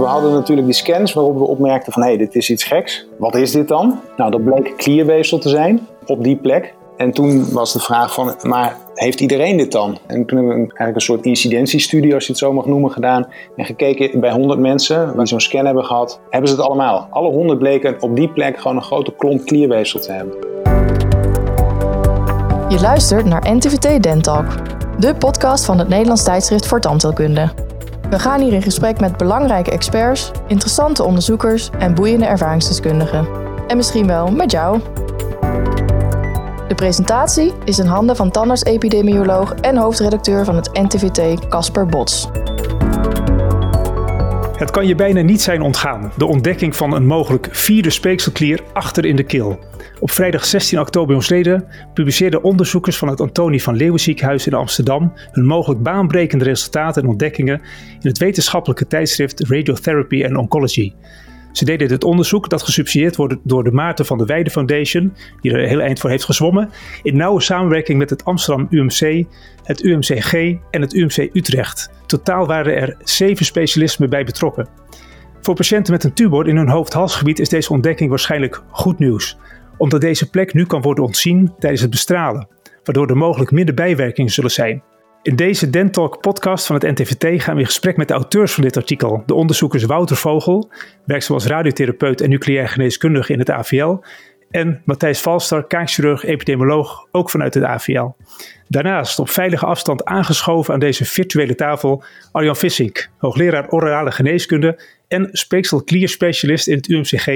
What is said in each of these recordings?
We hadden natuurlijk die scans waarop we opmerkten van hé, hey, dit is iets geks. Wat is dit dan? Nou, dat bleek klierweefsel te zijn op die plek. En toen was de vraag van, maar heeft iedereen dit dan? En toen hebben we eigenlijk een soort incidentiestudie, als je het zo mag noemen, gedaan. En gekeken bij 100 mensen die zo'n scan hebben gehad, hebben ze het allemaal. Alle 100 bleken op die plek gewoon een grote klont klierweefsel te hebben. Je luistert naar NTVT Dentalk, de podcast van het Nederlands tijdschrift voor tandheelkunde. We gaan hier in gesprek met belangrijke experts, interessante onderzoekers en boeiende ervaringsdeskundigen. En misschien wel met jou. De presentatie is in handen van tandarts-epidemioloog en hoofdredacteur van het NTVT, Casper Bots. Het kan je bijna niet zijn ontgaan, de ontdekking van een mogelijk vierde speekselklier achter in de keel. Op vrijdag 16 oktober jongsleden publiceerden onderzoekers van het Antonie van Leeuwen ziekenhuis in Amsterdam hun mogelijk baanbrekende resultaten en ontdekkingen in het wetenschappelijke tijdschrift Radiotherapy and Oncology. Ze deden dit onderzoek dat gesubsidieerd wordt door de Maarten van der Weijden Foundation, die er heel eind voor heeft gezwommen, in nauwe samenwerking met het Amsterdam UMC, het UMCG en het UMC Utrecht. Totaal waren er zeven specialismen bij betrokken. Voor patiënten met een tumor in hun hoofd-halsgebied is deze ontdekking waarschijnlijk goed nieuws, omdat deze plek nu kan worden ontzien tijdens het bestralen, waardoor er mogelijk minder bijwerkingen zullen zijn. In deze Dentalk podcast van het NTVT gaan we in gesprek met de auteurs van dit artikel, de onderzoekers Wouter Vogel, werkzaam als radiotherapeut en nucleair geneeskundige in het AVL, en Matthijs Valstar, kaakchirurg, epidemioloog, ook vanuit het AVL. Daarnaast op veilige afstand aangeschoven aan deze virtuele tafel Arjan Vissink, hoogleraar orale geneeskunde en speekselklierspecialist in het UMCG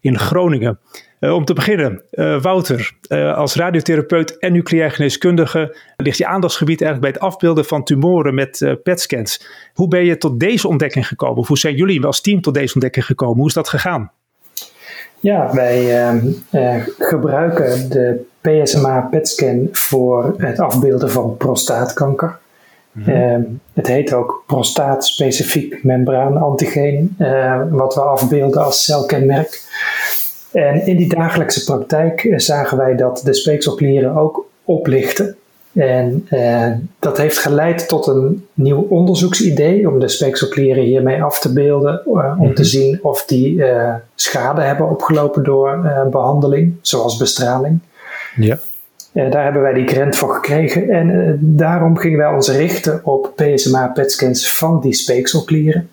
in Groningen. Uh, om te beginnen, uh, Wouter, uh, als radiotherapeut en nucleair geneeskundige ligt je aandachtsgebied eigenlijk bij het afbeelden van tumoren met PET-scans. Hoe ben je tot deze ontdekking gekomen? Of hoe zijn jullie als team tot deze ontdekking gekomen? Hoe is dat gegaan? Ja, wij ehm, gebruiken de PSMA PET-scan voor het afbeelden van prostaatkanker. Mm -hmm. het heet ook prostaat-specifiek membraanantigeen, wat we afbeelden als celkenmerk. En in die dagelijkse praktijk eh, zagen wij dat de speekselklieren ook oplichten. En eh, dat heeft geleid tot een nieuw onderzoeksidee om de speekselklieren hiermee af te beelden. Uh, om te mhm. zien of die uh, schade hebben opgelopen door behandeling, zoals bestraling. Ja. daar hebben wij die grant voor gekregen. En daarom gingen wij ons richten op PSMA-PET-scans van die speekselklieren.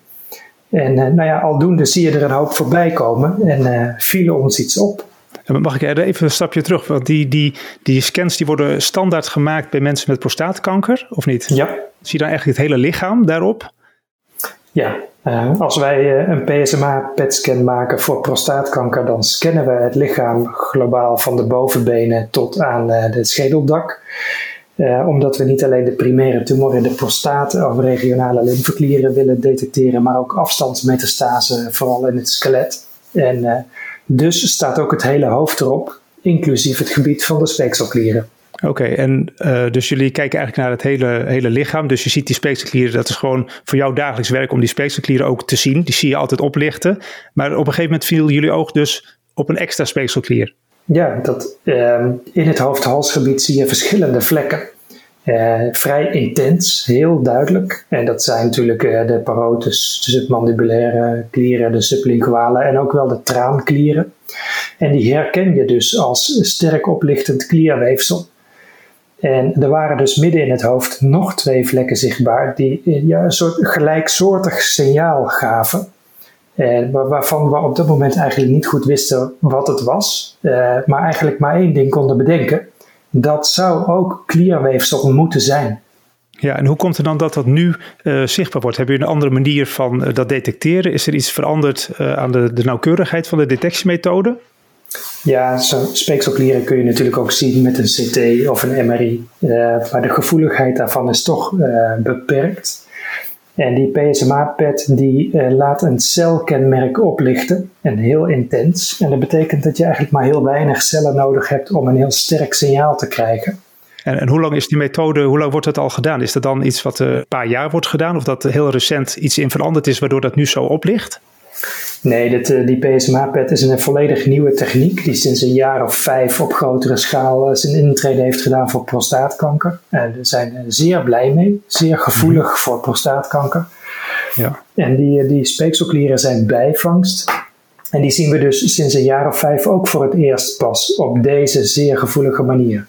En uh, nou ja, aldoende zie je er een hoop voorbij komen en uh, viel ons iets op. Mag ik er even een stapje terug? Want die, die, die scans die worden standaard gemaakt bij mensen met prostaatkanker, of niet? Ja. Zie je dan eigenlijk het hele lichaam daarop? Ja, uh, als wij een PSMA-PET-scan maken voor prostaatkanker, dan scannen we het lichaam globaal van de bovenbenen tot aan het schedeldak. Uh, omdat we niet alleen de primaire tumor in de prostaat of regionale lymfeklieren willen detecteren, maar ook afstandsmetastase, vooral in het skelet. En uh, dus staat ook het hele hoofd erop, inclusief het gebied van de speekselklieren. Oké, en uh, dus jullie kijken eigenlijk naar het hele, hele lichaam. Dus je ziet die speekselklieren, dat is gewoon voor jou dagelijks werk om die speekselklieren ook te zien. Die zie je altijd oplichten. Maar op een gegeven moment viel jullie oog dus op een extra speekselklier. Ja, dat, uh, in het hoofd-halsgebied zie je verschillende vlekken. Uh, vrij intens, heel duidelijk. En dat zijn natuurlijk uh, de parotis, de submandibulaire klieren, de sublinguale en ook wel de traanklieren. En die herken je dus als sterk oplichtend klierweefsel. En er waren dus midden in het hoofd nog twee vlekken zichtbaar die uh, ja, een soort gelijksoortig signaal gaven. Uh, waarvan we op dat moment eigenlijk niet goed wisten wat het was, uh, maar eigenlijk maar één ding konden bedenken. Dat zou ook klierweefsel moeten zijn. Ja, en hoe komt het dan dat dat nu uh, zichtbaar wordt? Hebben jullie een andere manier van dat detecteren? Is er iets veranderd aan de, de nauwkeurigheid van de detectiemethode? Ja, speekselklieren kun je natuurlijk ook zien met een CT of een MRI. maar de gevoeligheid daarvan is toch beperkt. En die PSMA-pad die uh, laat een celkenmerk oplichten en heel intens. En dat betekent dat je eigenlijk maar heel weinig cellen nodig hebt om een heel sterk signaal te krijgen. En, en hoe lang is die methode, hoe lang wordt het al gedaan? Is dat dan iets wat een paar jaar wordt gedaan of dat heel recent iets in veranderd is waardoor dat nu zo oplicht? Nee, dit, eh, die PSMA-pad is een volledig nieuwe techniek die sinds een jaar of vijf op grotere schaal eh, zijn intrede heeft gedaan voor prostaatkanker. En we zijn zeer blij mee, zeer gevoelig mhm. voor prostaatkanker. Ja. En die, die speekselklieren zijn bijvangst. En die zien we dus sinds een jaar of vijf ook voor het eerst pas op deze zeer gevoelige manier.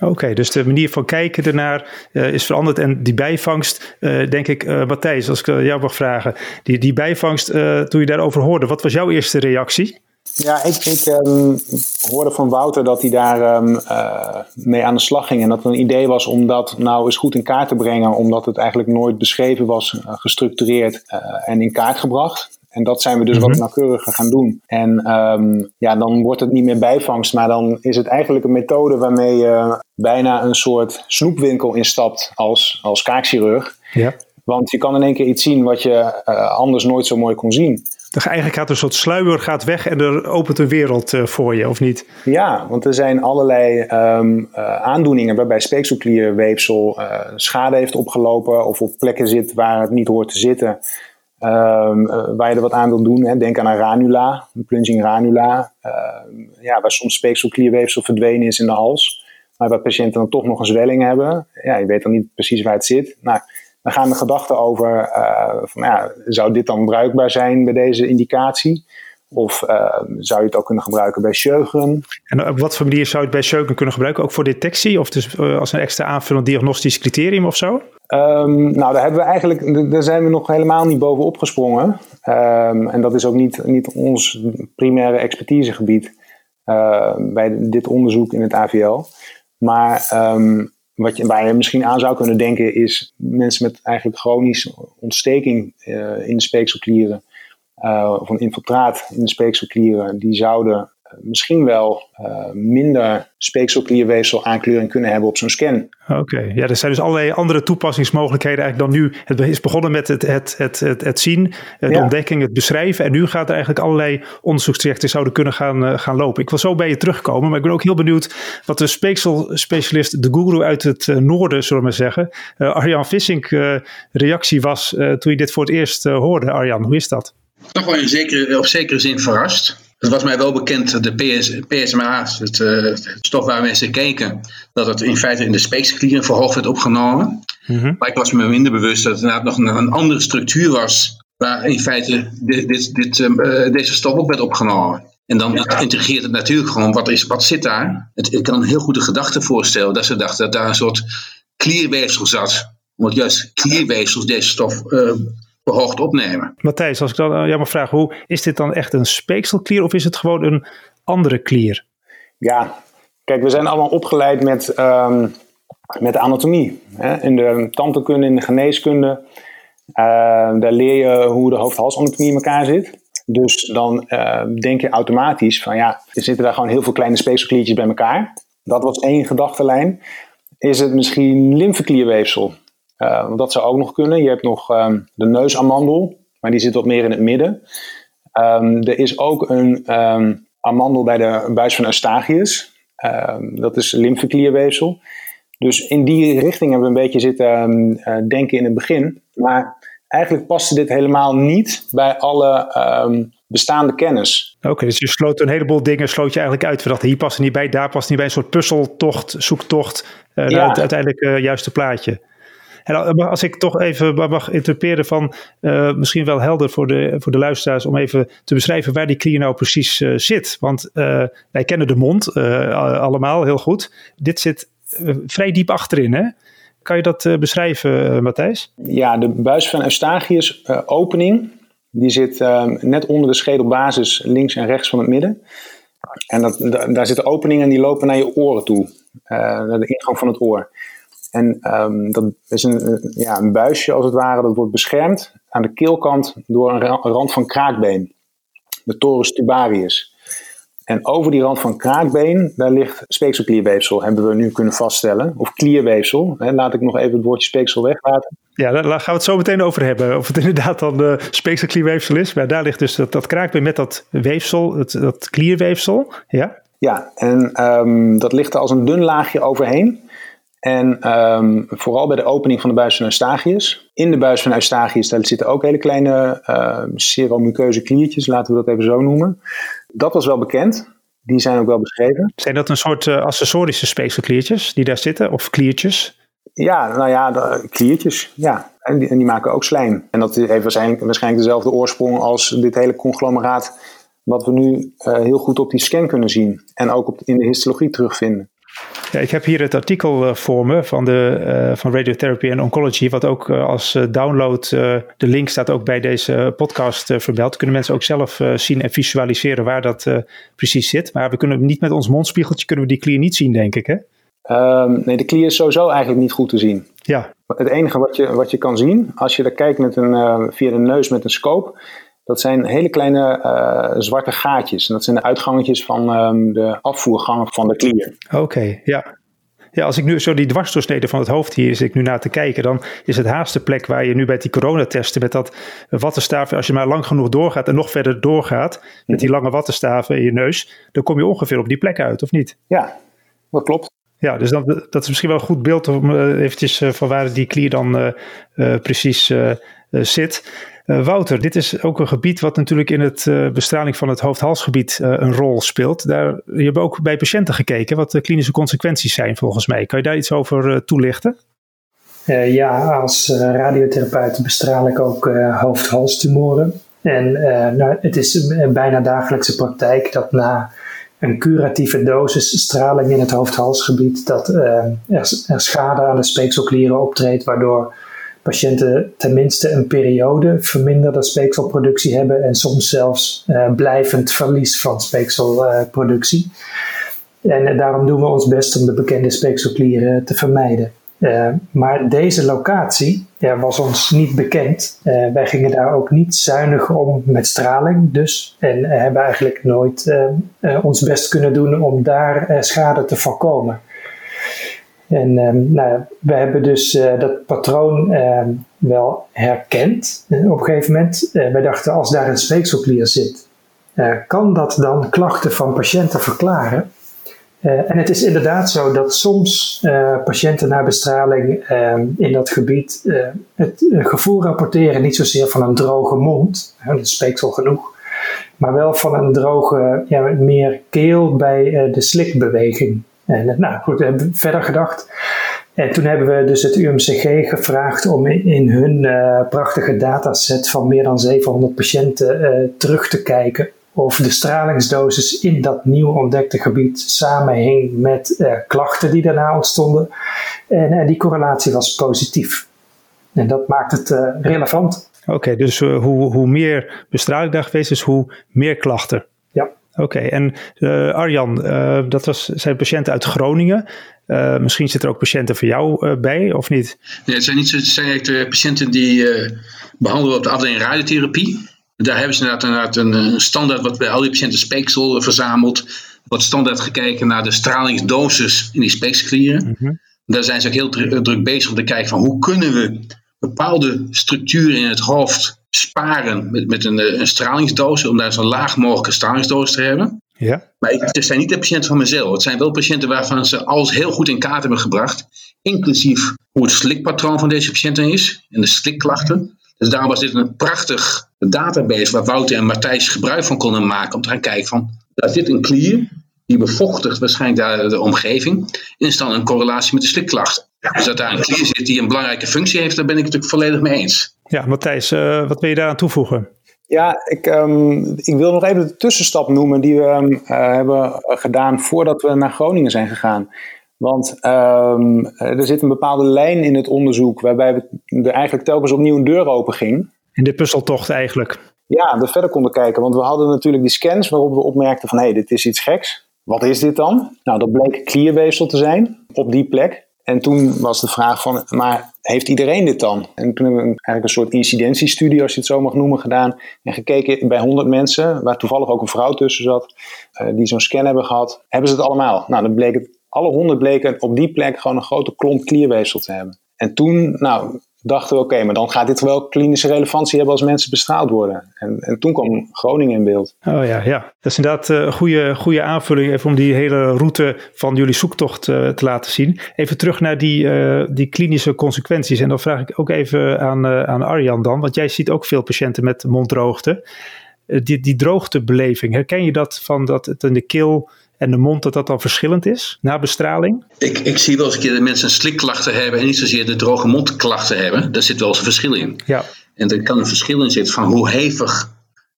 Oké, dus de manier van kijken ernaar uh, is veranderd. En die bijvangst, uh, denk ik, uh, Matthijs, als ik jou mag vragen. Die, die bijvangst, toen je daarover hoorde, wat was jouw eerste reactie? Ja, ik, ik um, hoorde van Wouter dat hij daar um, mee aan de slag ging. En dat het een idee was om dat nou eens goed in kaart te brengen. Omdat het eigenlijk nooit beschreven was, gestructureerd en in kaart gebracht. En dat zijn we dus wat mhm. nauwkeuriger gaan doen. En um, ja, dan wordt het niet meer bijvangst, maar dan is het eigenlijk een methode waarmee je bijna een soort snoepwinkel instapt als, als kaakchirurg. Ja. Want je kan in één keer iets zien wat je uh, anders nooit zo mooi kon zien. Dus eigenlijk gaat een soort sluier gaat weg en er opent een wereld uh, voor je, of niet? Ja, want er zijn allerlei um, uh, aandoeningen waarbij speekselklierweefsel schade heeft opgelopen of op plekken zit waar het niet hoort te zitten. Um, uh, waar je er wat aan wil doen. Hè. Denk aan een ranula, een plunging ranula. Uh, ja, waar soms speekselklierweefsel verdwenen is in de hals. Maar waar patiënten dan toch nog een zwelling hebben. Ja, je weet dan niet precies waar het zit. Nou, dan gaan de gedachten over, uh, van, ja, zou dit dan bruikbaar zijn bij deze indicatie? Of zou je het ook kunnen gebruiken bij Sjögren? En op wat voor manier zou je het bij Sjögren kunnen gebruiken? Ook voor detectie? Of dus als een extra aanvullend diagnostisch criterium of zo? Um, nou, daar hebben we eigenlijk, daar zijn we nog helemaal niet bovenop gesprongen. Um, en dat is ook niet, niet ons primaire expertisegebied uh, bij dit onderzoek in het AVL. Maar um, wat je, waar je misschien aan zou kunnen denken is mensen met eigenlijk chronische ontsteking in de speekselklieren. Uh, of een infiltraat in de speekselklieren, die zouden misschien wel uh, minder speekselklierweefsel aankleuring kunnen hebben op zo'n scan. Oké, ja, er zijn dus allerlei andere toepassingsmogelijkheden eigenlijk dan nu. Het is begonnen met het, het, het, het, het zien, de ja. ontdekking, het beschrijven. En nu gaat er eigenlijk allerlei onderzoekstrajecten zouden kunnen gaan, uh, gaan lopen. Ik wil zo bij je terugkomen, maar ik ben ook heel benieuwd wat de speekselspecialist, de guru uit het uh, noorden, zullen we maar zeggen, Arjan Vissink, reactie was toen je dit voor het eerst hoorde. Arjan, hoe is dat? Toch wel in zekere, op zekere zin verrast. Het was mij wel bekend, de PS, PSMA, het, uh, het, stof waar mensen keken, dat het in feite in de speekselklieren verhoogd werd opgenomen. Mm -hmm. Maar ik was me minder bewust dat het inderdaad nog een, een andere structuur was, waar in feite dit, dit, dit, uh, deze stof ook werd opgenomen. En dan ja. integreert het natuurlijk gewoon, wat, is, wat zit daar? Het, ik kan een heel goede gedachte voorstellen dat ze dachten dat daar een soort klierweefsel zat. Omdat juist klierweefsels deze stof uh, verhoogd opnemen. Matthijs, als ik dan jou mag vragen, hoe, is dit dan echt een speekselklier of is het gewoon een andere klier? Ja, kijk, we zijn allemaal opgeleid met, um, met de anatomie. Hè? In de tandheelkunde, in de geneeskunde, uh, daar leer je hoe de hoofd-halsanatomie in elkaar zit. Dus dan uh, denk je automatisch van ja, er zitten daar gewoon heel veel kleine speekselkliertjes bij elkaar. Dat was één gedachtenlijn. Is het misschien lymfeklierweefsel? Uh, dat zou ook nog kunnen. Je hebt nog um, de neusamandel, maar die zit wat meer in het midden. Um, er is ook een um, amandel bij de buis van Eustachius. dat is lymfeklierweefsel. Dus in die richting hebben we een beetje zitten uh, denken in het begin. Maar eigenlijk paste dit helemaal niet bij alle bestaande kennis. Oké, okay, dus je sloot een heleboel dingen sloot je eigenlijk uit. We dachten, hier past het niet bij, daar past niet bij. Een soort puzzeltocht, zoektocht uh, ja. naar het uiteindelijk uh, juiste plaatje. En als ik toch even mag interpreteren van uh, misschien wel helder voor de, voor de luisteraars om even te beschrijven waar die klier nou precies uh, zit. Want wij kennen de mond allemaal heel goed. Dit zit vrij diep achterin, hè? Kan je dat beschrijven, Matthijs? Ja, de buis van Eustachius opening, die zit net onder de schedelbasis links en rechts van het midden. En dat, daar zitten openingen die lopen naar je oren toe, naar de ingang van het oor. En um, dat is een, ja, een buisje als het ware, dat wordt beschermd aan de keelkant door een rand van kraakbeen, de torus tubarius. En over die rand van kraakbeen, daar ligt speekselklierweefsel, hebben we nu kunnen vaststellen. Of klierweefsel. Hè, laat ik nog even het woordje speeksel weglaten. Ja, daar gaan we het zo meteen over hebben. Of het inderdaad dan de speekselklierweefsel is. Maar daar ligt dus dat, dat kraakbeen met dat weefsel, het, dat klierweefsel. Ja, ja en um, dat ligt er als een dun laagje overheen. En um, vooral bij de opening van de buis van Eustachius. In de buis van Eustachius daar zitten ook hele kleine uh, seromuceuze kliertjes, laten we dat even zo noemen. Dat was wel bekend. Die zijn ook wel beschreven. Zijn dat een soort uh, accessorische speekselkliertjes die daar zitten, of kliertjes? Ja, nou ja, de, kliertjes, ja. En die, en die, maken ook slijm. En dat heeft waarschijnlijk, waarschijnlijk dezelfde oorsprong als dit hele conglomeraat... wat we nu uh, heel goed op die scan kunnen zien. En ook op, in de histologie terugvinden. Ja, ik heb hier het artikel uh, voor me van, de, uh, van Radiotherapy en Oncology, wat ook uh, als download, de link staat ook bij deze podcast vermeld. Kunnen mensen ook zelf zien en visualiseren waar dat precies zit. Maar we kunnen niet met ons mondspiegeltje kunnen we die klier niet zien, denk ik, hè? Um, nee, de klier is sowieso eigenlijk niet goed te zien. Ja. Het enige wat je, wat je kan zien, als je er kijkt met een, via de neus met een scope, dat zijn hele kleine uh, zwarte gaatjes. En dat zijn de uitgangetjes van um, de afvoergangen van de klier. Oké, okay, ja. Ja, als ik nu zo die dwarsdoorsnede van het hoofd hier zit ik nu naar te kijken, dan is het haast de plek waar je nu bij die coronatesten met dat wattenstaven, als je maar lang genoeg doorgaat en nog verder doorgaat met die lange wattenstaven in je neus, dan kom je ongeveer op die plek uit, of niet? Ja, dat klopt. Ja, dus dat, dat is misschien wel een goed beeld om uh, eventjes uh, van waar die klier dan uh, precies zit. Uh, Wouter, dit is ook een gebied wat natuurlijk in het uh, bestraling van het hoofd-halsgebied uh, een rol speelt. Daar, je hebt ook bij patiënten gekeken wat de klinische consequenties zijn volgens mij. Kan je daar iets over toelichten? ja, als radiotherapeut bestraal ik ook hoofd-halstumoren. En nou, het is een bijna dagelijkse praktijk dat na een curatieve dosis straling in het hoofd-halsgebied dat er, er schade aan de speekselklieren optreedt, waardoor patiënten tenminste een periode verminderde speekselproductie hebben en soms zelfs uh, blijvend verlies van speekselproductie. En daarom doen we ons best om de bekende speekselklieren te vermijden. Uh, maar deze locatie was ons niet bekend. wij gingen daar ook niet zuinig om met straling, dus. En hebben eigenlijk nooit ons best kunnen doen om daar schade te voorkomen. En um, nou, we hebben dus uh, dat patroon um, wel herkend uh, op een gegeven moment. Uh, wij dachten, als daar een speekselklier zit, kan dat dan klachten van patiënten verklaren? en het is inderdaad zo dat soms patiënten na bestraling um, in dat gebied het gevoel rapporteren, niet zozeer van een droge mond, dat is speeksel genoeg, maar wel van een droge, ja, meer keel bij de slikbeweging. En eh, nou goed, we hebben verder gedacht. En toen hebben we dus het UMCG gevraagd om in hun uh, prachtige dataset van meer dan 700 patiënten uh, terug te kijken of de stralingsdosis in dat nieuw ontdekte gebied samenhing met klachten die daarna ontstonden. En die correlatie was positief. En dat maakt het relevant. Oké, dus hoe, hoe meer bestraling daar geweest is, hoe meer klachten. Oké, en uh, Arjan, uh, dat was, zijn patiënten uit Groningen. Uh, misschien zitten er ook patiënten voor jou bij, of niet? Nee, het zijn niet het zijn eigenlijk patiënten die behandelen op de afdeling radiotherapie. Daar hebben ze inderdaad, inderdaad een, een, standaard wat bij al die patiënten speeksel verzameld. Wordt standaard gekeken naar de stralingsdosis in die speekselklieren. Mm -hmm. Daar zijn ze ook heel druk bezig om te kijken van hoe kunnen we bepaalde structuren in het hoofd sparen met, met een, eh, een stralingsdosis, om daar zo laag mogelijke stralingsdosis te hebben. Ja. Maar het zijn niet de patiënten van mezelf. Het zijn wel patiënten waarvan ze alles heel goed in kaart hebben gebracht. Inclusief hoe het slikpatroon van deze patiënten is en de slikklachten. Dus daarom was dit een prachtig database waar Wouter en Matthijs gebruik van konden maken. Om te gaan kijken van, daar zit een klier die bevochtigt waarschijnlijk daar de omgeving. En is dan een correlatie met de slikklachten. Dus dat daar een klier zit die een belangrijke functie heeft, daar ben ik het natuurlijk volledig mee eens. Ja, Matthijs, uh, wat wil je daaraan toevoegen? Ja, ik, um, ik wil nog even de tussenstap noemen die we um, uh, hebben gedaan voordat we naar Groningen zijn gegaan. Want um, er zit een bepaalde lijn in het onderzoek waarbij we er eigenlijk telkens opnieuw een deur open ging. In de puzzeltocht eigenlijk. Ja, we verder konden kijken. Want we hadden natuurlijk die scans waarop we opmerkten van hé, hey, dit is iets geks. Wat is dit dan? Nou, dat bleek klierweefsel te zijn op die plek. En toen was de vraag van, maar heeft iedereen dit dan? En toen hebben we eigenlijk een soort incidentiestudie, als je het zo mag noemen, gedaan. En gekeken bij 100 mensen, waar toevallig ook een vrouw tussen zat, uh, die zo'n scan hebben gehad. Hebben ze het allemaal? Nou, dan bleek het, alle 100 bleken op die plek gewoon een grote klont klierweefsel te hebben. En toen, nou, dachten we, oké, maar dan gaat dit wel klinische relevantie hebben als mensen bestraald worden. En, en toen kwam Groningen in beeld. Oh ja, ja. Dat is inderdaad een uh, goede, goede aanvulling even om die hele route van jullie zoektocht uh, te laten zien. Even terug naar die, uh, die klinische consequenties. En dan vraag ik ook even aan, aan Arjan dan, want jij ziet ook veel patiënten met monddroogte. die, die droogtebeleving, herken je dat van dat het in de keel en de mond, dat dat dan verschillend is na bestraling? Ik, ik zie wel eens een keer dat mensen slikklachten hebben en niet zozeer de droge mondklachten hebben. Daar zit wel eens een verschil in. Ja. En er kan een verschil in zitten van hoe hevig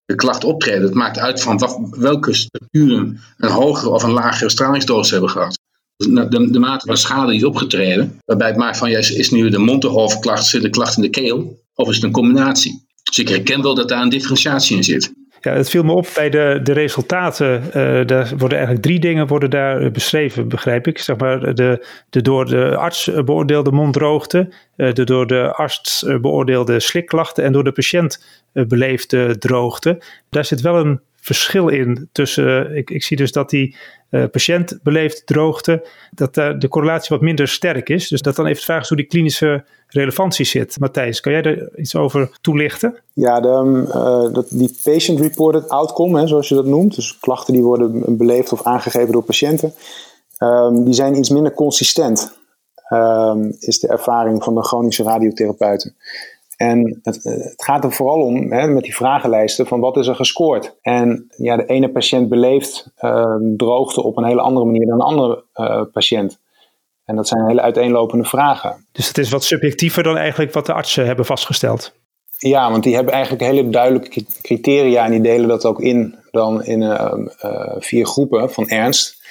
de klacht optreden. Het maakt uit van wat, welke structuren een hogere of een lagere stralingsdosis hebben gehad. Dus de, de, mate van schade die is opgetreden, waarbij het maakt van ja, is, nu de mond of klacht, zit de klacht in de keel, of is het een combinatie? Dus ik herken wel dat daar een differentiatie in zit. Ja, het viel me op bij de, de resultaten. Uh, daar worden eigenlijk drie dingen worden daar beschreven, begrijp ik. Zeg maar de, de door de arts beoordeelde monddroogte, uh, de door de arts beoordeelde slikklachten en door de patiënt beleefde droogte. Daar zit wel een verschil in tussen. Ik, ik zie dus dat die uh, patiënt beleeft droogte, dat de correlatie wat minder sterk is. Dus dat dan even de vraag is hoe die klinische relevantie zit. Matthijs, kan jij er iets over toelichten? Ja, de, uh, dat, die patient-reported outcome, hè, zoals je dat noemt, dus klachten die worden beleefd of aangegeven door patiënten, um, die zijn iets minder consistent, um, is de ervaring van de chronische radiotherapeuten. En het, het, gaat er vooral om, hè, met die vragenlijsten, van wat is er gescoord? En ja, de ene patiënt beleeft uh, droogte op een hele andere manier dan een andere uh, patiënt. En dat zijn hele uiteenlopende vragen. Dus het is wat subjectiever dan eigenlijk wat de artsen hebben vastgesteld? Ja, want die hebben eigenlijk hele duidelijke criteria en die delen dat ook in dan in uh, vier groepen van ernst.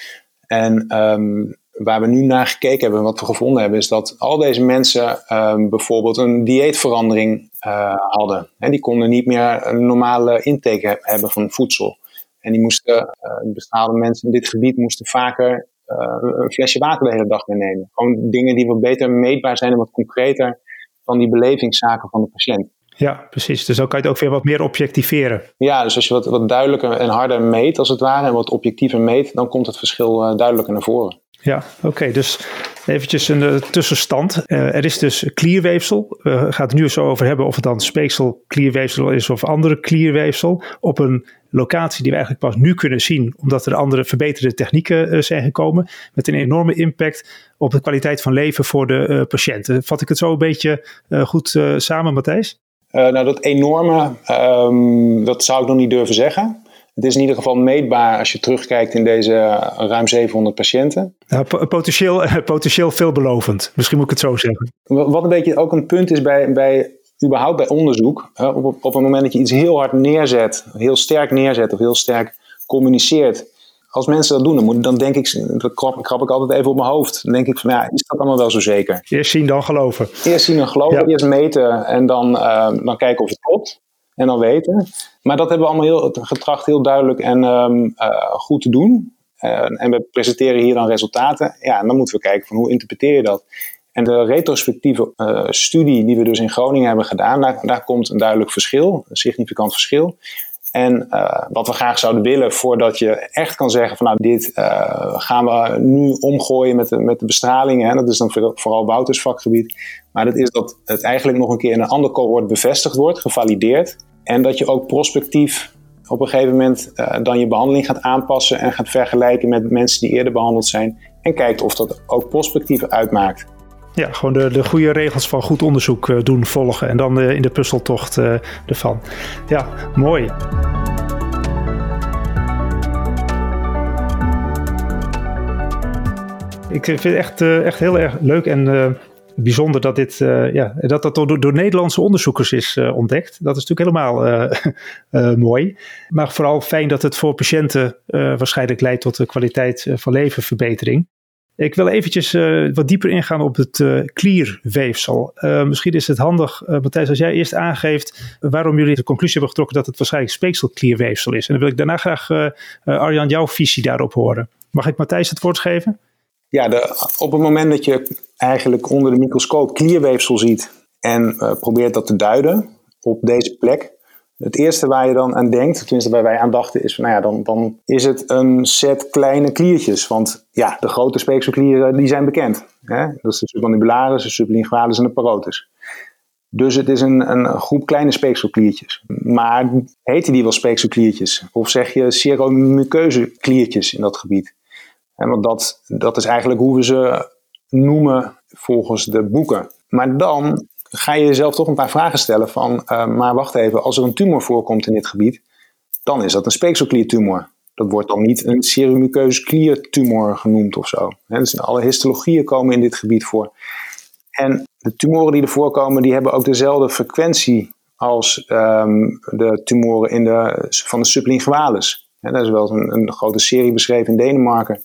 En um, waar we nu naar gekeken hebben en wat we gevonden hebben, is dat al deze mensen um, bijvoorbeeld een dieetverandering uh, hadden. En die konden niet meer een normale intake hebben van voedsel. En die moesten, uh, bestraalde mensen in dit gebied moesten vaker uh, een flesje water de hele dag meenemen. Gewoon dingen die wat beter meetbaar zijn en wat concreter van die belevingszaken van de patiënt. Ja, precies. Dus dan kan je het ook weer wat meer objectiveren. Ja, dus als je wat, wat duidelijker en harder meet als het ware en wat objectiever meet, dan komt het verschil duidelijker naar voren. Ja, oké. dus eventjes een uh, tussenstand. Uh, er is dus klierweefsel. We gaan het nu zo over hebben of het dan speekselklierweefsel is of andere klierweefsel. Op een locatie die we eigenlijk pas nu kunnen zien, omdat er andere verbeterde technieken uh, zijn gekomen. Met een enorme impact op de kwaliteit van leven voor de patiënten. Vat ik het zo een beetje goed samen, Matthijs? nou, dat enorme, um, dat zou ik nog niet durven zeggen. Het is in ieder geval meetbaar als je terugkijkt in deze eh, ruim 700 patiënten. Nou, potentieel, potentieel veelbelovend, misschien moet ik het zo zeggen. Wat een beetje ook een punt is bij, bij überhaupt bij onderzoek. Op, op het moment dat je iets heel hard neerzet, heel sterk neerzet of heel sterk communiceert. Als mensen dat doen, dan, moet, dan denk ik, dat krap, krap, ik altijd even op mijn hoofd. Dan denk ik van, ja, is dat allemaal wel zo zeker? Eerst zien, dan geloven. Eerst zien, dan geloven, eerst meten en dan, uh, dan kijken of het klopt en dan weten. Maar dat hebben we allemaal heel, getracht heel duidelijk en um, uh, goed te doen. En we presenteren hier dan resultaten. Ja, en dan moeten we kijken van hoe interpreteer je dat. En de retrospectieve uh, studie die we dus in Groningen hebben gedaan, daar, daar komt een duidelijk verschil, een significant verschil. En uh, wat we graag zouden willen voordat je echt kan zeggen van nou dit uh, gaan we nu omgooien met de, met de bestralingen. Hè? Dat is dan vooral Wouters vakgebied. Maar dat is dat het eigenlijk nog een keer in een ander cohort bevestigd wordt, gevalideerd. En dat je ook prospectief op een gegeven moment uh, dan je behandeling gaat aanpassen en gaat vergelijken met mensen die eerder behandeld zijn. En kijkt of dat ook prospectief uitmaakt. Ja, gewoon de, de goede regels van goed onderzoek uh, doen, volgen en dan uh, in de puzzeltocht uh, ervan. Ja, mooi. Ik vind het echt, echt heel erg leuk en bijzonder dat dit, ja, dat, dat door, door Nederlandse onderzoekers is ontdekt. Dat is natuurlijk helemaal mooi. Maar vooral fijn dat het voor patiënten waarschijnlijk leidt tot de kwaliteit van levenverbetering. Ik wil eventjes uh, wat dieper ingaan op het klierweefsel. Uh, misschien is het handig, Matthijs, als jij eerst aangeeft waarom jullie de conclusie hebben getrokken dat het waarschijnlijk speekselklierweefsel is. En dan wil ik daarna graag, Arjan, jouw visie daarop horen. Mag ik Matthijs het woord geven? Ja, de, op het moment dat je eigenlijk onder de microscoop klierweefsel ziet en probeert dat te duiden op deze plek, het eerste waar je dan aan denkt, tenminste waar wij aan dachten, is van, nou ja, dan, dan is het een set kleine kliertjes. Want ja, de grote speekselklieren die zijn bekend. Hè? Dat is de submandibularis, de sublingualis en de parotis. Dus het is een, een groep kleine speekselkliertjes. Maar heten die wel speekselkliertjes? Of zeg je seromuceuze kliertjes in dat gebied? En want dat, dat is eigenlijk hoe we ze noemen volgens de boeken. Maar dan ga je jezelf toch een paar vragen stellen van, uh, maar wacht even, als er een tumor voorkomt in dit gebied, dan is dat een speekselkliertumor. Dat wordt dan niet een serumukeuze kliertumor genoemd of zo. dus alle histologieën komen in dit gebied voor. En de tumoren die er voorkomen, die hebben ook dezelfde frequentie als um, de tumoren in de, van de sublingualis. Daar is wel een, een, grote serie beschreven in Denemarken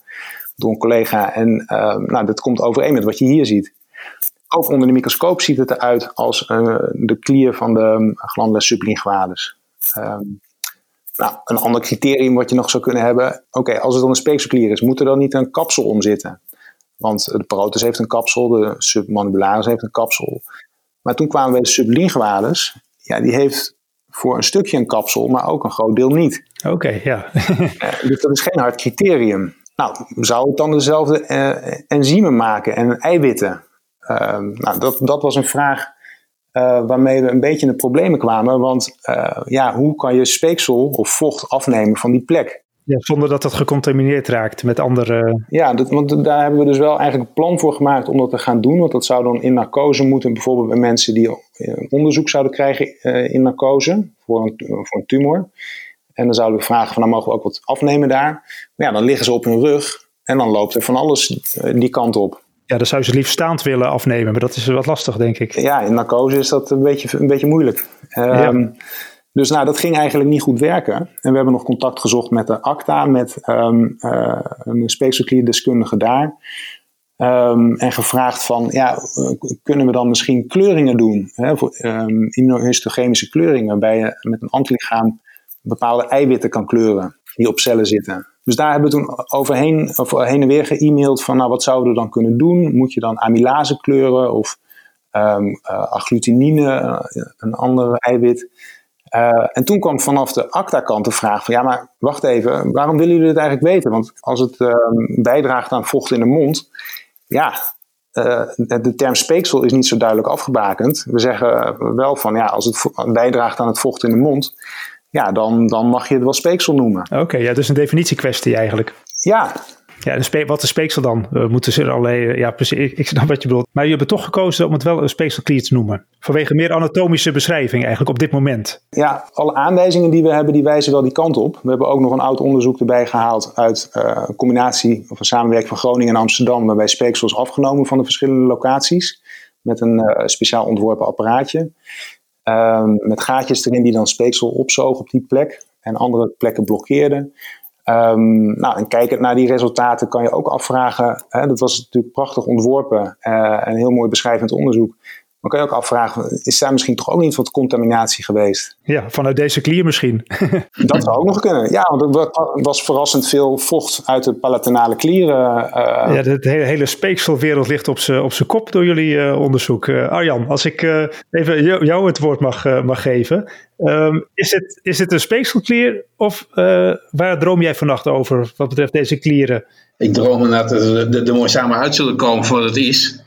door een collega. En uh, nou, dat komt overeen met wat je hier ziet. Ook onder de microscoop ziet het eruit als uh, de klier van de glandula sublingualis. Um, nou, een ander criterium wat je nog zou kunnen hebben. Oké, als het dan een speekselklier is, moet er dan niet een kapsel om zitten? Want de parotis heeft een kapsel, de submandibularis heeft een kapsel. Maar toen kwamen we bij de sublingualis. Ja, die heeft voor een stukje een kapsel, maar ook een groot deel niet. Oké, ja. Eh, dus dat is geen hard criterium. Nou, zou het dan dezelfde uh, enzymen maken en eiwitten? Uh, nou, dat, dat was een vraag uh, waarmee we een beetje in de problemen kwamen. Want ja, hoe kan je speeksel of vocht afnemen van die plek? Ja, zonder dat het gecontamineerd raakt met andere. Ja, dat, want daar hebben we dus wel eigenlijk een plan voor gemaakt om dat te gaan doen. Want dat zou dan in narcose moeten, bijvoorbeeld bij mensen die onderzoek zouden krijgen uh, in narcose voor een, voor een tumor. En dan zouden we vragen van, nou mogen we ook wat afnemen daar. Maar ja, dan liggen ze op hun rug en dan loopt er van alles die kant op. Ja, dan zou je ze liefst staand willen afnemen, maar dat is wat lastig, denk ik. Ja, in narcose is dat een beetje, een beetje moeilijk. Um, ja. Dus nou, dat ging eigenlijk niet goed werken. En we hebben nog contact gezocht met de ACTA, met um, uh, een speekselklierdeskundige daar. Um, en gevraagd van, ja, kunnen we dan misschien kleuringen doen? Hè, voor, immunohistochemische kleuringen, waarbij je met een antilichaam bepaalde eiwitten kan kleuren die op cellen zitten. Dus daar hebben we toen overheen, of heen en weer ge-mailed van, nou, wat zouden we dan kunnen doen? Moet je dan amylase kleuren of um, agglutinine, een ander eiwit? Uh, en toen kwam vanaf de ACTA-kant de vraag van, ja, maar wacht even, waarom willen jullie dit eigenlijk weten? Want als het uh, bijdraagt aan vocht in de mond, ja, de term speeksel is niet zo duidelijk afgebakend. We zeggen wel van, ja, als het bijdraagt aan het vocht in de mond, ja, dan, dan mag je het wel speeksel noemen. Oké, okay, ja, dus een definitiekwestie eigenlijk. Ja, ja, en wat is speeksel dan? Moeten ze alleen, ja, precies, ik snap wat je bedoelt. Maar je hebt toch gekozen om het wel een speekselklier te noemen. Vanwege meer anatomische beschrijving eigenlijk op dit moment. Ja, alle aanwijzingen die we hebben, die wijzen wel die kant op. We hebben ook nog een oud onderzoek erbij gehaald uit uh, een combinatie of een samenwerking van Groningen en Amsterdam, waarbij speeksel is afgenomen van de verschillende locaties. Met een uh, speciaal ontworpen apparaatje. Uh, met gaatjes erin die dan speeksel opzogen op die plek en andere plekken blokkeerden. Um, nou, en kijkend naar die resultaten kan je ook afvragen, hè, dat was natuurlijk prachtig ontworpen uh, en heel mooi beschrijvend onderzoek. Maar kan je ook afvragen, is daar misschien toch ook niet wat contaminatie geweest? Ja, vanuit deze klier misschien. dat zou ook nog kunnen. Ja, want er was verrassend veel vocht uit de palatinale klieren. Uh, ja, de hele, hele speekselwereld ligt op zijn op kop door jullie uh, onderzoek. Uh, Arjan, als ik even jou het woord mag, mag geven. Um, is, het, is het een speekselklier of waar droom jij vannacht over wat betreft deze klieren? Ik droom inderdaad dat er, er mooi samen uit zullen komen voor wat het is.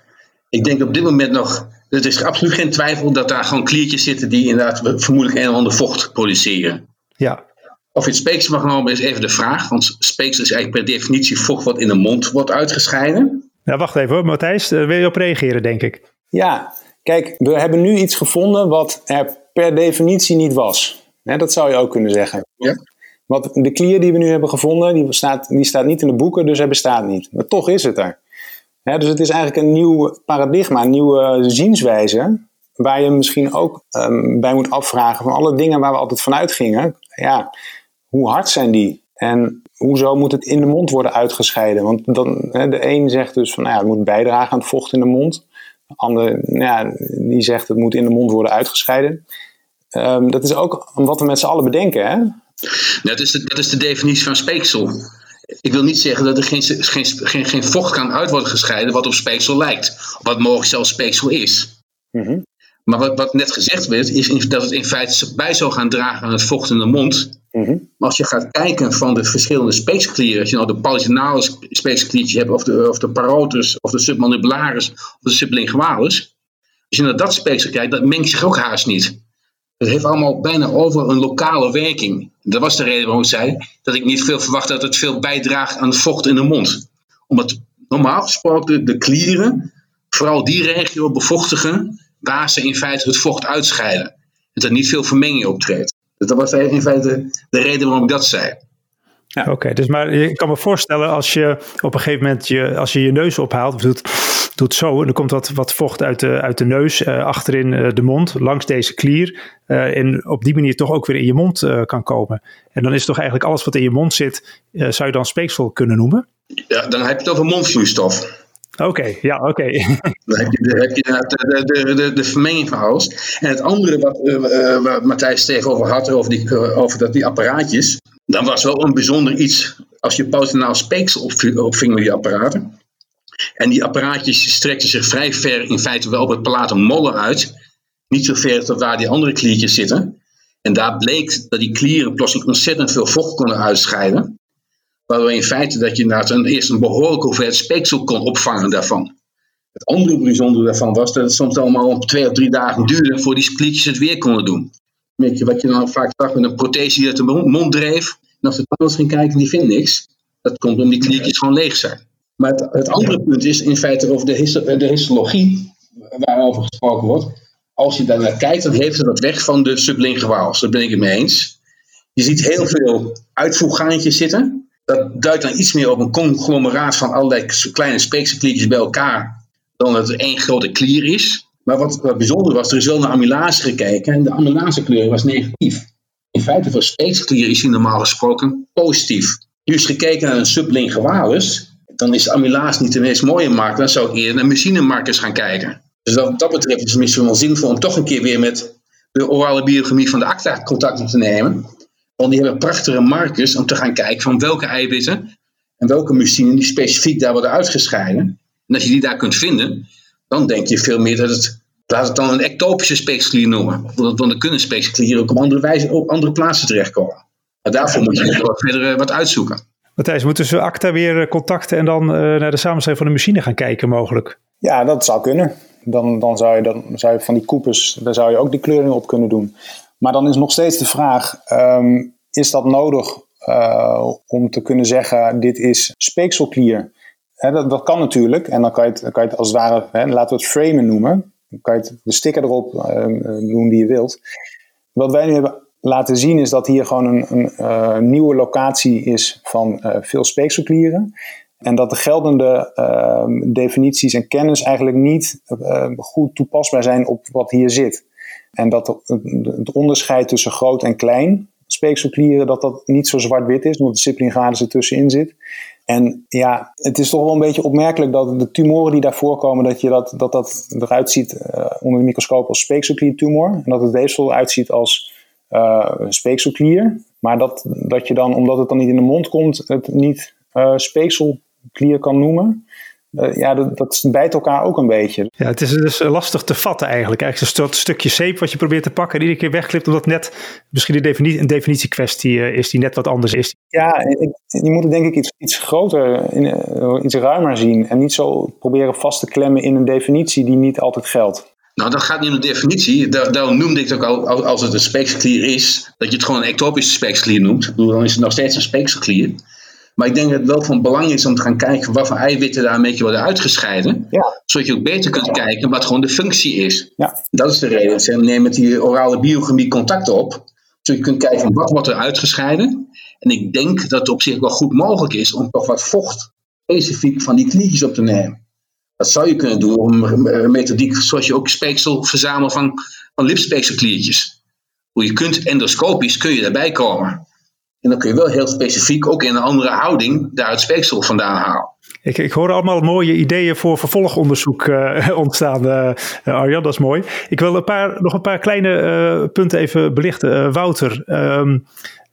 Ik denk op dit moment nog er is absoluut geen twijfel dat daar gewoon kliertjes zitten die inderdaad vermoedelijk een of ander vocht produceren. Ja. Of je het speeksel mag genomen is even de vraag. Want speeksel is eigenlijk per definitie vocht wat in de mond wordt uitgescheiden. Ja, wacht even hoor. Matthijs, daar wil je op reageren denk ik. Ja, kijk, we hebben nu iets gevonden wat er per definitie niet was. dat zou je ook kunnen zeggen. Ja. Want de klier die we nu hebben gevonden, die staat, die staat niet in de boeken, dus hij bestaat niet. Maar toch is het er dus het is eigenlijk een nieuw paradigma, een nieuwe zienswijze. Waar je misschien ook um, bij moet afvragen van alle dingen waar we altijd vanuit gingen. Ja, hoe hard zijn die? En hoezo moet het in de mond worden uitgescheiden? Want dan, de een zegt dus van nou ja, het moet bijdragen aan het vocht in de mond. De ander nou ja, die zegt het moet in de mond worden uitgescheiden. Um, dat is ook wat we met z'n allen bedenken. Hè? Is dat is de definitie van speeksel. Ik wil niet zeggen dat er geen, geen, geen, geen vocht kan uit worden gescheiden wat op speeksel lijkt. Wat mogelijk zelfs speeksel is. Mm Maar wat, wat net gezegd werd, is dat het in feite bij zou gaan dragen aan het vocht in de mond. Mm -hmm. Maar als je gaat kijken van de verschillende speekselklieren, als je nou de palatinale speekselkliertje hebt, of de, of de parotus, of de submandibularis, of de sublingualis. Als je naar dat speeksel kijkt, dat mengt zich ook haast niet. Het heeft allemaal bijna over een lokale werking. Dat was de reden waarom ik zei dat ik niet veel verwacht dat het veel bijdraagt aan het vocht in de mond. Omdat normaal gesproken de klieren vooral die regio bevochtigen waar ze in feite het vocht uitscheiden. En dat er niet veel vermenging optreedt. Dus dat was in feite de reden waarom ik dat zei. Ja. Oké, dus maar je kan me voorstellen als je op een gegeven moment je, als je je neus ophaalt, doet, doet zo, en er komt wat, wat vocht uit de, uit de neus, uh, achterin uh, de mond, langs deze klier, uh, en op die manier toch ook weer in je mond kan komen. En dan is toch eigenlijk alles wat in je mond zit, zou je dan speeksel kunnen noemen? Ja, dan heb je het over mondvloeistof. Oké, ja, oké. Dan heb je, heb je de, de, de, de, vermenging van alles. En het andere wat, uh, wat Matthijs tegen over had, over die, uh, over dat, die apparaatjes, dan was wel een bijzonder iets als je positienaal speeksel opving met die apparaten. En die apparaatjes strekten zich vrij ver in feite wel op het palatum molle uit. Niet zo ver tot waar die andere kliertjes zitten. En daar bleek dat die klieren plotseling ontzettend veel vocht konden uitscheiden. Waardoor in feite dat je een, eerst een behoorlijke hoeveelheid speeksel kon opvangen daarvan. Het andere bijzondere daarvan was dat het soms allemaal twee of drie dagen duurde voor die splitjes het weer konden doen. Weet je, wat je dan vaak zag met een prothese die uit de mond dreef. En als de tandarts ging kijken, die vindt niks. Dat komt omdat die kliertjes gewoon leeg zijn. Maar het, andere punt is in feite over de, histologie, waarover gesproken wordt. Als je daar naar kijkt, dan heeft het dat weg van de sublinguaals. Daar ben ik het mee eens. Je ziet heel veel uitvoergaantjes zitten dat duidt dan iets meer op een conglomeraat van allerlei kleine speekselkliertjes bij elkaar dan dat het één grote klier is. Maar wat, wat bijzonder was, er is wel naar amylase gekeken en de amylasekleur was negatief. In feite voor speekselklier is die normaal gesproken positief. Nu is gekeken naar een sublingualis, dan is amylase niet de meest mooie marker, dan zou ik eerder naar mucinemarkers gaan kijken. Dus wat dat betreft is het misschien wel zinvol om toch een keer weer met de orale biochemie van de ACTA contact op te nemen. Want die hebben prachtige markers om te gaan kijken van welke eiwitten en welke mucine die specifiek daar worden uitgescheiden. En als je die daar kunt vinden, dan denk je veel meer dat het, laat het dan een ectopische speeksklier noemen. Want dan kunnen speeksklieren ook op andere, wijze, op andere plaatsen terechtkomen. Maar daarvoor moet je verder eh, wat uitzoeken. Matthijs, moeten ze ACTA weer eh, contacten en dan uh, naar de samenstelling van de machine gaan kijken mogelijk? Ja, dat zou kunnen. Dan, dan, zou je, dan zou je van die koepers, daar zou je ook die kleuring op kunnen doen. Maar dan is nog steeds de vraag: um, is dat nodig uh, om te kunnen zeggen: dit is speekselklier? Dat, dat, kan natuurlijk. En dan kan je het, kan je het als het ware, laten we het framen noemen. Dan kan je het, de sticker erop uh, doen die je wilt. Wat wij nu hebben laten zien is dat hier gewoon een, een uh, nieuwe locatie is van veel speekselklieren. En dat de geldende uh, definities en kennis eigenlijk niet uh, goed toepasbaar zijn op wat hier zit. En dat het onderscheid tussen groot en klein speekselklieren, dat dat niet zo zwart-wit is, omdat de Ciplingades ertussenin zit. En ja, het is toch wel een beetje opmerkelijk dat de tumoren die daar voorkomen, dat je dat, dat, dat eruit ziet uh, onder de microscoop als speekselkliertumor. En dat het weefsel eruit ziet als uh, speekselklier. Maar dat, dat je dan, omdat het dan niet in de mond komt, het niet uh, speekselklier kan noemen. Uh, ja, dat, dat bijt elkaar ook een beetje. Ja, het is dus lastig te vatten eigenlijk. Eigenlijk een stukje zeep wat je probeert te pakken en iedere keer wegklipt, omdat net misschien een, definitie, een definitiekwestie uh, is die net wat anders is. Ja, je moet het denk ik iets, iets groter, in, uh, iets ruimer zien en niet zo proberen vast te klemmen in een definitie die niet altijd geldt. Nou, dat gaat niet om de definitie. Daarom noemde ik het ook al, als het een speekselklier is, dat je het gewoon een ectopische speekselklier noemt. Dan is het nog steeds een speekselklier. Maar ik denk dat het wel van belang is om te gaan kijken wat voor eiwitten daar een beetje worden uitgescheiden. Ja. Zodat je ook beter kunt kijken wat gewoon de functie is. Ja. Dat is de reden. Ze nemen met die orale biochemie contact op. Zodat je kunt kijken wat wordt er uitgescheiden. En ik denk dat het op zich wel goed mogelijk is om toch wat vocht specifiek van die kliertjes op te nemen. Dat zou je kunnen doen op een methodiek zoals je ook speeksel verzamelt van, van lipspeekselkliertjes. Hoe je kunt endoscopisch kun je daarbij komen. En dan kun je wel heel specifiek, ook in een andere houding, daar het speeksel vandaan halen. Ik, ik hoor allemaal mooie ideeën voor vervolgonderzoek uh, ontstaan, uh, Arjan, dat is mooi. Ik wil een paar, nog een paar kleine punten even belichten. Wouter, um,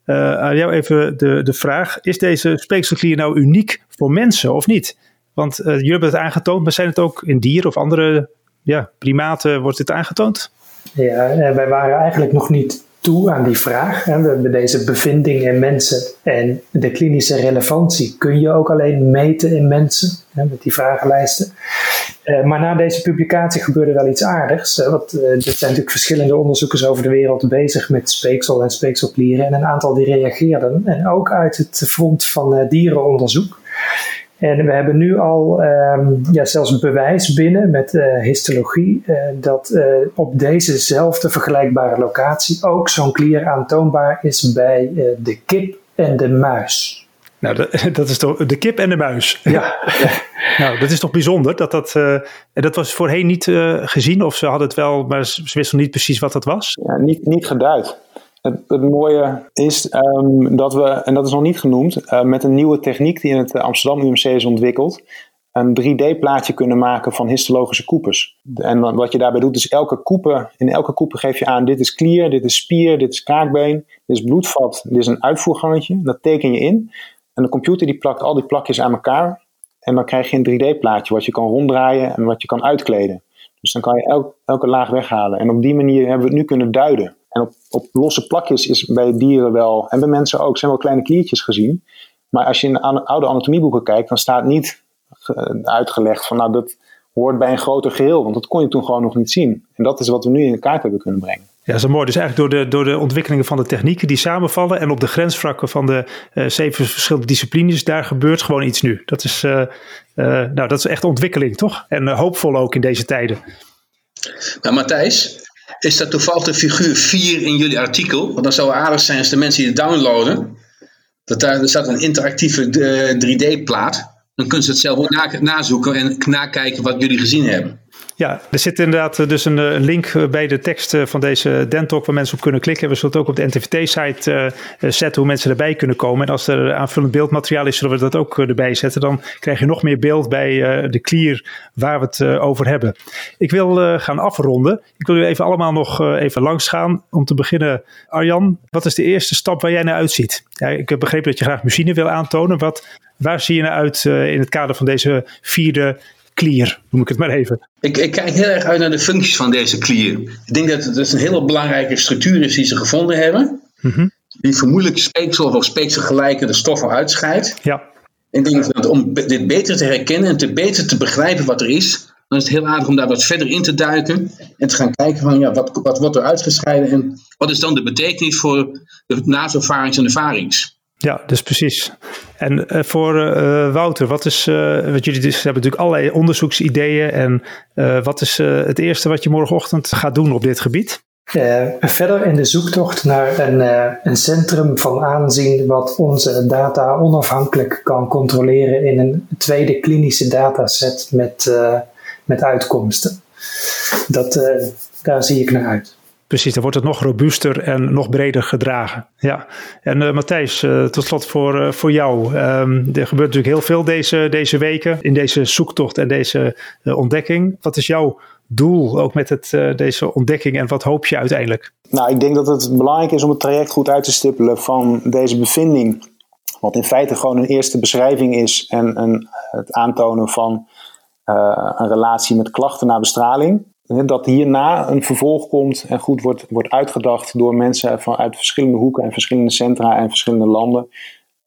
aan jou even de, de vraag. Is deze speekselklier nou uniek voor mensen of niet? Want jullie hebben het aangetoond, maar zijn het ook in dieren of andere ja, primaten, wordt dit aangetoond? Ja, wij waren eigenlijk nog niet toe aan die vraag. We hebben deze bevinding in mensen en de klinische relevantie kun je ook alleen meten in mensen met die vragenlijsten. Eh, maar na deze publicatie gebeurde wel iets aardigs. Eh, er zijn natuurlijk verschillende onderzoekers over de wereld bezig met speeksel en speekselklieren. En een aantal die reageerden. En ook uit het front van eh, dierenonderzoek. En we hebben nu al um, ja, zelfs bewijs binnen met uh, histologie uh, dat uh, op dezezelfde vergelijkbare locatie ook zo'n klier aantoonbaar is bij de kip en de muis. Nou, dat, dat is toch de kip en de muis. Ja. nou, dat is toch bijzonder. Dat, dat, uh, dat was voorheen niet uh, gezien, of ze hadden het wel, maar ze wisten niet precies wat dat was? Ja, niet, niet geduid. Het, mooie is um, dat we, en dat is nog niet genoemd, uh, met een nieuwe techniek die in het Amsterdam UMC is ontwikkeld, een 3D-plaatje kunnen maken van histologische koepers. En wat je daarbij doet, is elke koeper, in elke koeper geef je aan: dit is klier, dit is spier, dit is kaakbeen, dit is bloedvat, dit is een uitvoergangetje. Dat teken je in. En de computer die plakt al die plakjes aan elkaar. En dan krijg je een 3D-plaatje wat je kan ronddraaien en wat je kan uitkleden. Dus dan kan je elke laag weghalen. En op die manier hebben we het nu kunnen duiden. En op, op losse plakjes is bij dieren wel, en bij mensen ook, zijn wel kleine kliertjes gezien. Maar als je in de oude anatomieboeken kijkt, dan staat niet uitgelegd van nou dat hoort bij een groter geheel. Want dat kon je toen gewoon nog niet zien. En dat is wat we nu in de kaart hebben kunnen brengen. Ja, dat is mooi. Dus eigenlijk door de, door de ontwikkelingen van de technieken die samenvallen en op de grensvrakken van de uh, zeven verschillende disciplines, daar gebeurt gewoon iets nu. Dat is, uh, uh, nou, dat is echt ontwikkeling, toch? En hoopvol ook in deze tijden. Nou, Matthijs, is dat toevallig figuur 4 in jullie artikel? Want dan zou aardig zijn als de mensen die het downloaden. Dat daar, staat een interactieve 3D-plaat. Dan kunnen ze het zelf ook na, nazoeken en nakijken wat jullie gezien hebben. Ja, er zit inderdaad eh, dus een, een link eh, bij de tekst eh, van deze Dentalk waar mensen op kunnen klikken. We zullen het ook op de NTVT-site zetten hoe mensen erbij kunnen komen. En als er aanvullend beeldmateriaal is, zullen we dat ook erbij zetten. Dan krijg je nog meer beeld bij de klier waar we het over hebben. Ik wil gaan afronden. Ik wil u even allemaal nog even langs gaan. Om te beginnen, Arjan, wat is de eerste stap waar jij naar uitziet? Ja, ik heb begrepen dat je graag machine wil aantonen. Wat, waar zie je naar uit in het kader van deze vierde klier, noem ik het maar even. Ik, ik, kijk heel erg uit naar de functies van deze klier. Ik denk dat het een hele belangrijke structuur is die ze gevonden hebben. Mm Die vermoedelijk speeksel of speekselgelijke de stoffen uitscheidt. Ja. Ik denk dat om dit beter te herkennen en te beter te begrijpen wat er is, dan is het heel aardig om daar wat verder in te duiken en te gaan kijken van ja, wat, wat wordt er uitgescheiden en wat is dan de betekenis voor de nasofarings en de varings. Ja, dus precies. En uh, voor uh, Wouter, wat is, uh, wat jullie dus hebben natuurlijk allerlei onderzoeksideeën en wat is het eerste wat je morgenochtend gaat doen op dit gebied? verder in de zoektocht naar een, een centrum van aanzien wat onze data onafhankelijk kan controleren in een tweede klinische dataset met, met uitkomsten. Dat, daar zie ik naar uit. Precies, dan wordt het nog robuuster en nog breder gedragen. Ja. En uh, Matthijs, uh, tot slot voor, uh, voor jou. Um, er gebeurt natuurlijk heel veel deze, deze weken in deze zoektocht en deze ontdekking. Wat is jouw doel ook met het, deze ontdekking en wat hoop je uiteindelijk? Nou, ik denk dat het belangrijk is om het traject goed uit te stippelen van deze bevinding. Wat in feite gewoon een eerste beschrijving is en een, het aantonen van een relatie met klachten na bestraling dat hierna een vervolg komt en goed wordt, wordt uitgedacht door mensen vanuit verschillende hoeken en verschillende centra en verschillende landen.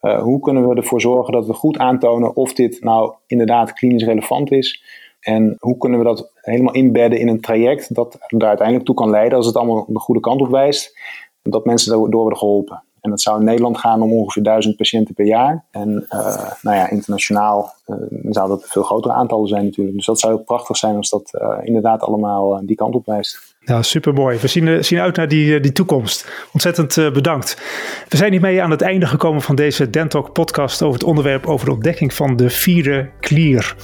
Uh, hoe kunnen we ervoor zorgen dat we goed aantonen of dit nou inderdaad klinisch relevant is? En hoe kunnen we dat helemaal inbedden in een traject dat daar uiteindelijk toe kan leiden als het allemaal de goede kant op wijst, dat mensen daardoor worden geholpen. En dat zou in Nederland gaan om ongeveer duizend patiënten per jaar. En uh, nou ja, internationaal uh, zou dat veel grotere aantallen zijn natuurlijk. Dus dat zou heel prachtig zijn als dat uh, inderdaad allemaal die kant op wijst. Ja, supermooi. We zien, zien uit naar die, die toekomst. Ontzettend bedankt. We zijn hiermee aan het einde gekomen van deze Dentalk podcast over het onderwerp over de ontdekking van de vierde klier.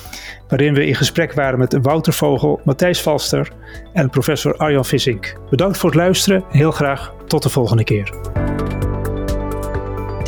Waarin we in gesprek waren met Wouter Vogel, Matthijs Valster en professor Arjan Vissink. Bedankt voor het luisteren en heel graag tot de volgende keer.